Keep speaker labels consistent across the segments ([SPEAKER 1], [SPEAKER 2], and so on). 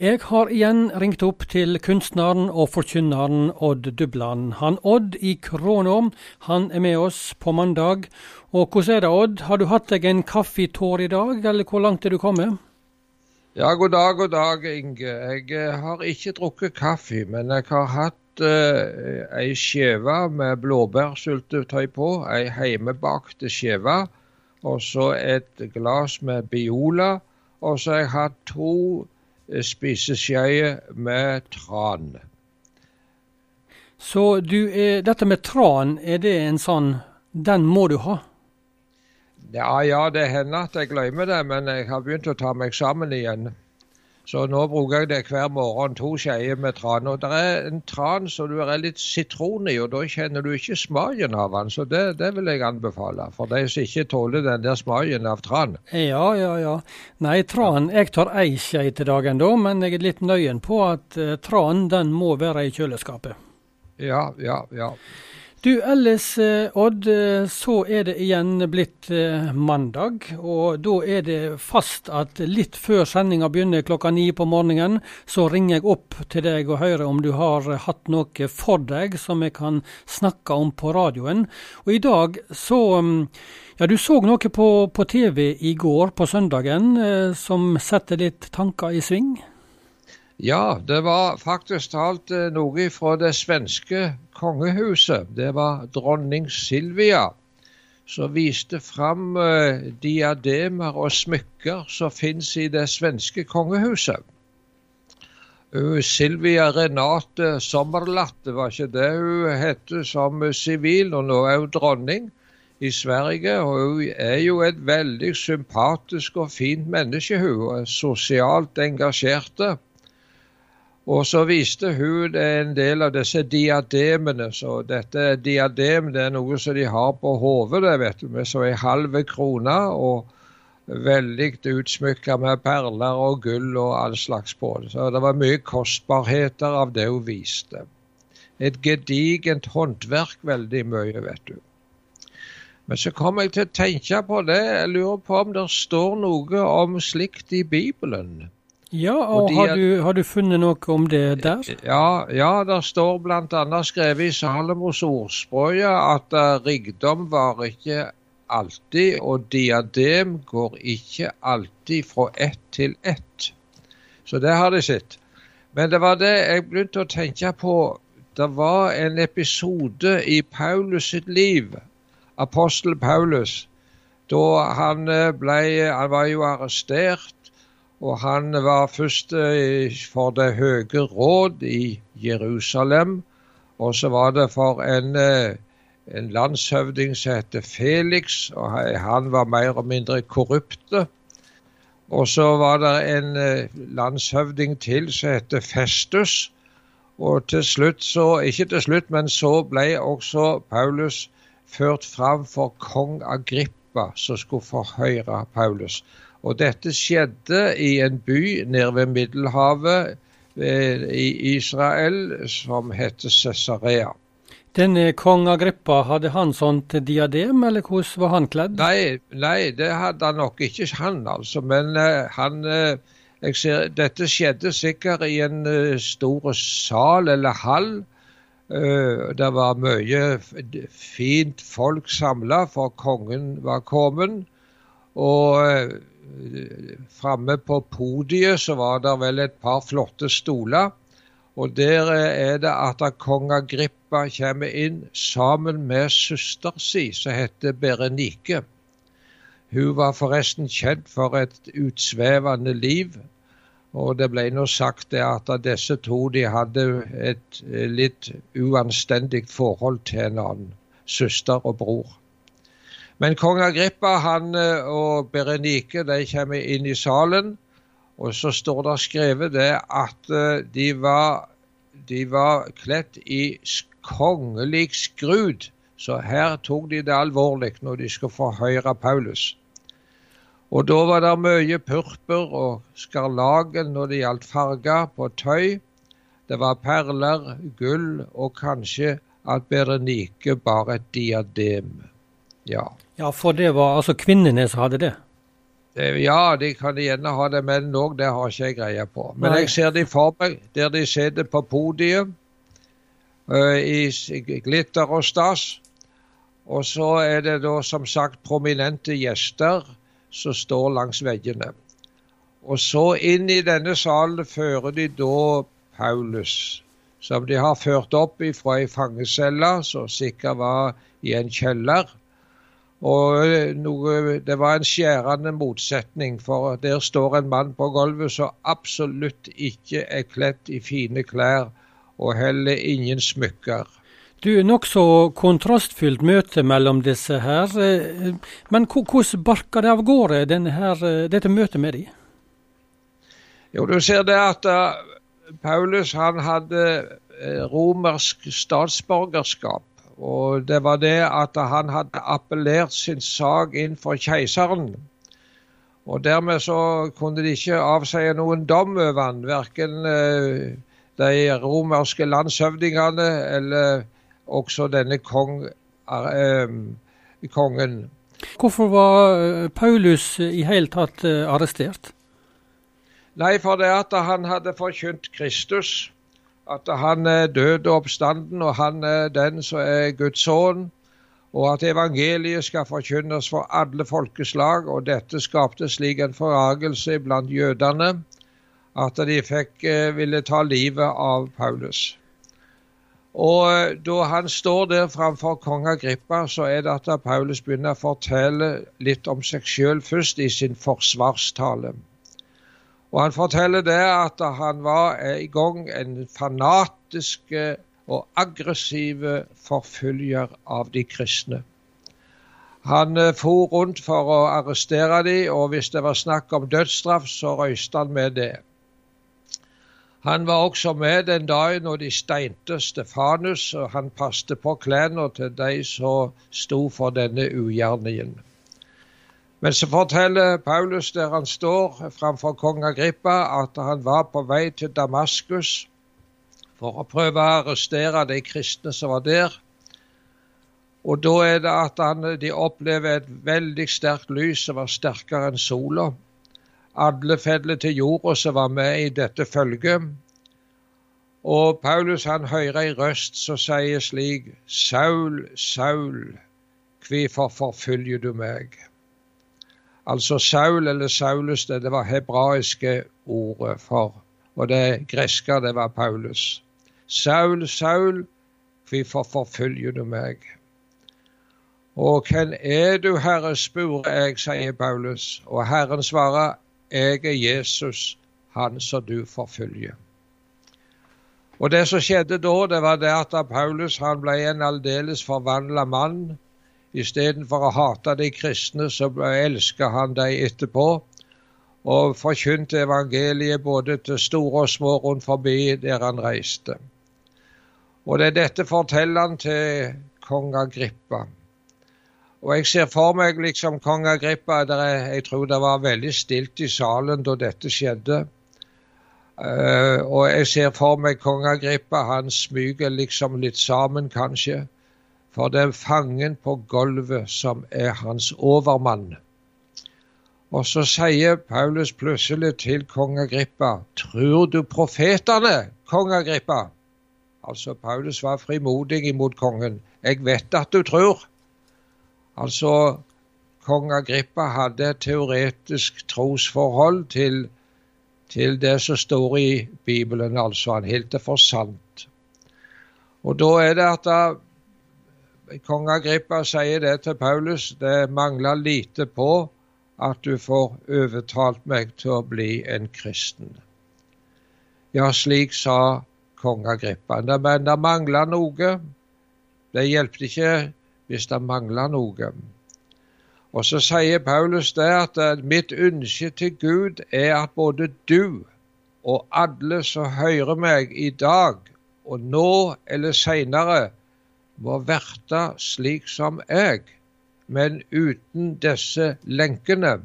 [SPEAKER 1] Jeg har igjen ringt opp til kunstneren og forkynneren Odd Dubland. Han Odd i Kråna, han er med oss på mandag. Og hvordan er det, Odd? Har du hatt deg en kaffetår i dag, eller hvor langt er du kommet?
[SPEAKER 2] Ja, god dag, god dag, Inge. Jeg eh, har ikke drukket kaffe, men jeg har hatt uh, ei skive med blåbærsyltetøy på. Ei heimebakte skive. Og så et glass med Biola. Og så har jeg hatt to spiseskjeer med tran.
[SPEAKER 1] Så du, dette med tran, er det en sånn Den må du ha?
[SPEAKER 2] Ja, ja, det hender at jeg glemmer det, men jeg har begynt å ta meg sammen igjen. Så nå bruker jeg det hver morgen, to skjeer med tran. Og det er en tran som du er litt sitron i, og da kjenner du ikke smaken av den. Så det, det, vil jeg anbefale, for de som ikke tåler den der smaken av tran.
[SPEAKER 1] Ja, ja, ja. Nei, tran Jeg tar ei skje til dagen da, men jeg er litt nøyen på at uh, tran den må være i kjøleskapet.
[SPEAKER 2] Ja, ja, ja.
[SPEAKER 1] Du, ellers eh, Odd, eh, så er det igjen blitt eh, mandag. Og da er det fast at litt før sendinga begynner klokka ni på morgenen, så ringer jeg opp til deg og hører om du har hatt noe for deg som jeg kan snakke om på radioen. Og i dag så mm, Ja, du så noe på, på TV i går på søndagen som setter litt tanker i sving?
[SPEAKER 2] Ja, det var faktisk talt eh, noe fra det svenske kongehuset. Det var dronning Silvia som viste fram uh, diademer og smykker som finnes i det svenske kongehuset. Silvia Renate Sommerlatte, var ikke det hun het som sivil, og nå er hun dronning i Sverige. Og hun er jo et veldig sympatisk og fint menneske, hun. er Sosialt engasjerte. Og så viste hun en del av disse diademene. Så dette diadem det er noe som de har på hodet, vet du, med så ei halv krone. Og veldig utsmykka med perler og gull og all slags på det. Så det var mye kostbarheter av det hun viste. Et gedigent håndverk veldig mye, vet du. Men så kom jeg til å tenke på det. Jeg lurer på om det står noe om slikt i Bibelen.
[SPEAKER 1] Ja, og, og har, du, har, du, funnet noe om det der?
[SPEAKER 2] Ja, ja det står bl.a. skrevet i Salomos ordspråk at uh, rikdom var ikke alltid, og diadem går ikke alltid fra ett til ett. Så det har de sett. Men det var det jeg begynte å tenke på. Det var en episode i Paulus sitt liv, apostel Paulus, da han eh, ble Han var jo arrestert og han var først eh, for Det høye råd i Jerusalem. Og så var det for en, eh, en landshøvding som het Felix, og han var mer og mindre korrupte. Og så var det en eh, landshøvding til som het Festus. Og til slutt så, ikke til slutt, men så ble også Paulus ført fram for kong Agrippa, som skulle forhøre Paulus. Og dette skjedde i en by nede ved Middelhavet eh, i Israel som heter Cesarea.
[SPEAKER 1] Denne kong Agrippa, hadde han sånt diadem, eller hvordan var han kledd?
[SPEAKER 2] Nei, nei det hadde han nok ikke, han altså. Men uh, han uh, jeg ser, Dette skjedde sikkert i en uh, stor sal eller hall. det var mye fint folk samla, for kongen var kommet. Og Framme på podiet så var det vel et par flotte stoler. Og der er det at kong Agrippa kommer inn sammen med søster si, som heter Berenike. Hun var forresten kjent for et utsvevende liv. Og det ble nå sagt at disse to de hadde et litt uanstendig forhold til en annen søster og bror. Men kong Agrippa han eh, og Berenike de kommer inn i salen, og så står det skrevet det at eh, de var, de var kledt i kongelig skrud. Så her tok de det alvorlig når de skulle forhøre Paulus. Og da var det mye purpur og skarlagen når det gjaldt farger på tøy. Det var perler, gull og kanskje at Berenike bar et diadem. Ja.
[SPEAKER 1] Ja, for det var altså kvinnene som hadde det?
[SPEAKER 2] Ja, de kan gjerne ha det, men òg det har ikke jeg greie på. Men
[SPEAKER 1] Nei.
[SPEAKER 2] jeg ser de for meg der de sitter på podiet uh, i glitter og stas. Og så er det da som sagt prominente gjester som står langs veggene. Og så inn i denne salen fører de da Paulus, som de har ført opp fra ei fangecelle som sikkert var i en kjeller. Og eh, noe, det var en skjærende motsetning, for der står en mann på gulvet som absolutt ikke er kledd i fine klær, og heller ingen smykker.
[SPEAKER 1] Du, Nokså kontrastfylt møte mellom disse her. eh, Men hvordan barka det av gårde her, eh, dette møtet med de?
[SPEAKER 2] Jo, du ser det at uh, Paulus han hadde romersk statsborgerskap. Og det var det at han hadde appellert sin sak inn for keiseren. Og dermed så kunne de ikke avsie noen dom over han, verken eh, de romerske landshøvdingene eller også denne kong, eh, kongen.
[SPEAKER 1] Hvorfor var eh, Paulus i hele tatt arrestert?
[SPEAKER 2] Nei, for det at han hadde forkynt Kristus. At han er død og oppstanden, og han er den som er Guds sønn. Og at evangeliet skal forkynnes for alle folkeslag. Og dette skapte slik en forargelse blant jødene at de fikk, eh, ville ta livet av Paulus. Og eh, da han står der framfor kong Agrippa, så er det at Paulus begynner å fortelle litt om seg sjøl først i sin forsvarstale. Og han forteller det at han var i gang en fanatisk og aggressiv forfølger av de kristne. Han eh, for rundt for å arrestere dem, og hvis det var snakk om dødsstraff, så røyste han med det. Han var også med den dagen når de steinte Stefanus, og han passte på klærne til de som sto for denne ugjerningen. Men så forteller Paulus der han står framfor kong Agrippa, at han var på vei til Damaskus for å prøve å arrestere de kristne som var der. Og da er det at han, de opplever et veldig sterkt lys som var sterkere enn sola. Alle faller til jorda som var med i dette følget. Og Paulus han hører ei røst som sier slik Saul, Saul, hvorfor forfølger du meg? Altså Saul eller Saulus, det, det var hebraiske ordet for, og det greske det var Paulus. Saul, Saul, hvorfor forfølger du meg? Og hvem er du, Herre, spurte jeg, sier Paulus, og Herren svarer, jeg er Jesus, han som du forfølger. Og det som skjedde da, det var det at Paulus han ble en aldeles forvandla mann. Istedenfor å hate de kristne, så elska han dem etterpå. Og forkynte evangeliet både til store og små rundt forbi der han reiste. Og det er dette forteller han til kong Agrippa. Og jeg ser for meg liksom kong Agrippa jeg tror det var veldig stilt i salen da dette skjedde. Uh, og jeg ser for meg kong Agrippa, han smyger liksom litt sammen, kanskje. For det er fangen på gulvet som er hans overmann. Og så sier Paulus plutselig til kong Agrippa, tror du profetene, kong Agrippa? Altså, Paulus var frimodig imot kongen. Jeg vet at du tror. Altså, kong Agrippa hadde et teoretisk trosforhold til, til det som står i Bibelen, altså. Han holdt det for sant. Og da er det at da, kong Agrippa sier det til Paulus, det mangler lite på at du får overtalt meg til å bli en kristen. Ja, slik sa kong Agrippa. Men det mangler noe. Det hjelper ikke hvis det mangler noe. Og så sier Paulus det at mitt ønske til Gud er at både du og alle som hører meg i dag, og nå eller seinere, må verte slik som jeg, men uten disse lenkene.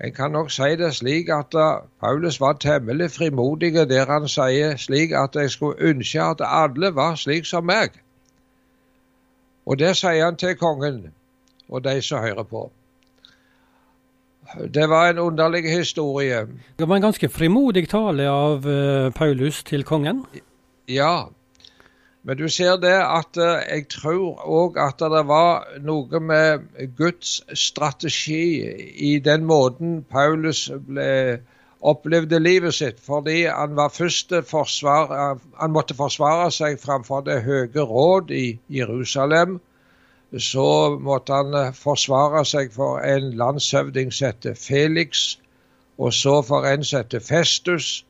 [SPEAKER 2] En kan nok si det slik at Paulus var temmelig frimodig der han sier slik at jeg skulle ønske at alle var slik som meg. Og det sier han til kongen og de som hører på. Det var en underlig historie.
[SPEAKER 1] Det var en ganske frimodig tale av uh, Paulus til kongen?
[SPEAKER 2] Ja, men du ser det at uh, jeg tror òg at det var noe med Guds strategi i den måten Paulus ble, opplevde livet sitt. Fordi han var første forsvar, han måtte forsvare seg framfor Det høye råd i Jerusalem så måtte han eh, forsvare seg for en landshøvding som het Felix, og så for en som het Festus,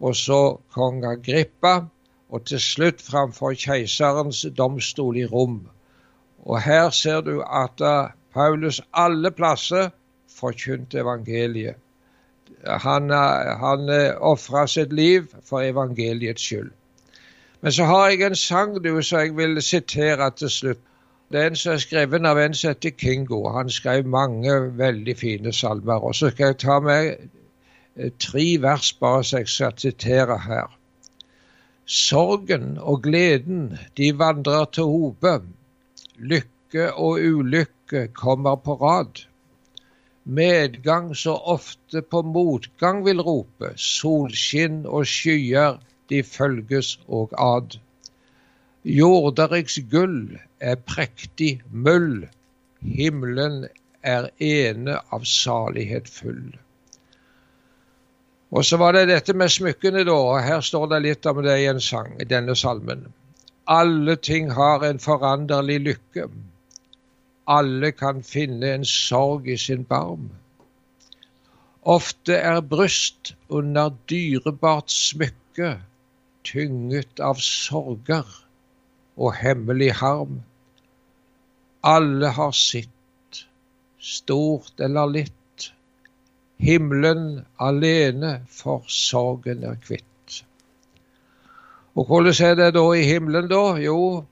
[SPEAKER 2] og så kong Agrippa, og til slutt framfor keiserens domstol i Rom. Og her ser du at eh, Paulus alle plasser forkynte evangeliet. Han, eh, han ofra sitt liv for evangeliets skyld. Men så har jeg en sang du, som jeg vil sitere til slutt. Det er en som er skrevet av en som heter Kingo. Han skrev mange veldig fine salmer. Og så skal jeg ta med eh, tre vers bare så jeg skal sitere her. Sorgen og gleden, de vandrer til hope. Lykke og ulykke kommer på rad. Medgang så ofte på motgang vil rope. Solskinn og skyer, de følges og ad. Jorderiks gull er prektig møll, himmelen er ene av salighet full. Og så var det dette med smykkene, da. og Her står det litt om det i en sang, i denne salmen. Alle ting har en foranderlig lykke. Alle kan finne en sorg i sin barm. Ofte er bryst under dyrebart smykke tynget av sorger og hemmelig harm. Alle har sitt, stort eller litt. Himmelen alene for sorgen er kvitt. Og hvordan er det da i himmelen, da? Jo,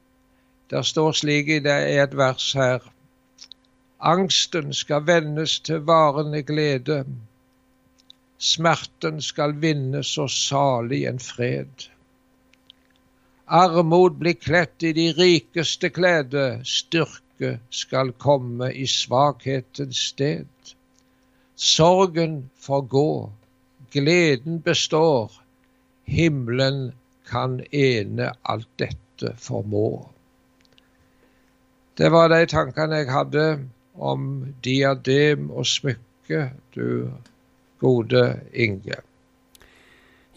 [SPEAKER 2] der står slik i det er et vers her. Angsten skal vendes til varende glede. Smerten skal vinnes og salig en fred. Armod blir kledt i de rikeste klede, styrke skal komme i svakhetens sted. Sorgen får gå, gleden består, himmelen kan ene alt dette formå. Det var de tankene jeg hadde om diadem og smykke, du gode Inge.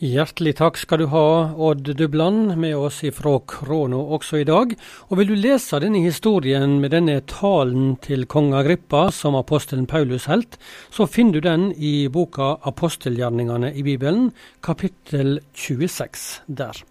[SPEAKER 1] Hjertelig takk skal du ha, Odd Dubland, med oss ifra Krono også i dag. Og vil du lese denne historien med denne talen til kong Agrippa som apostelen Paulus helt, så finner du den i boka Apostelgjerningene i Bibelen, kapittel 26 der.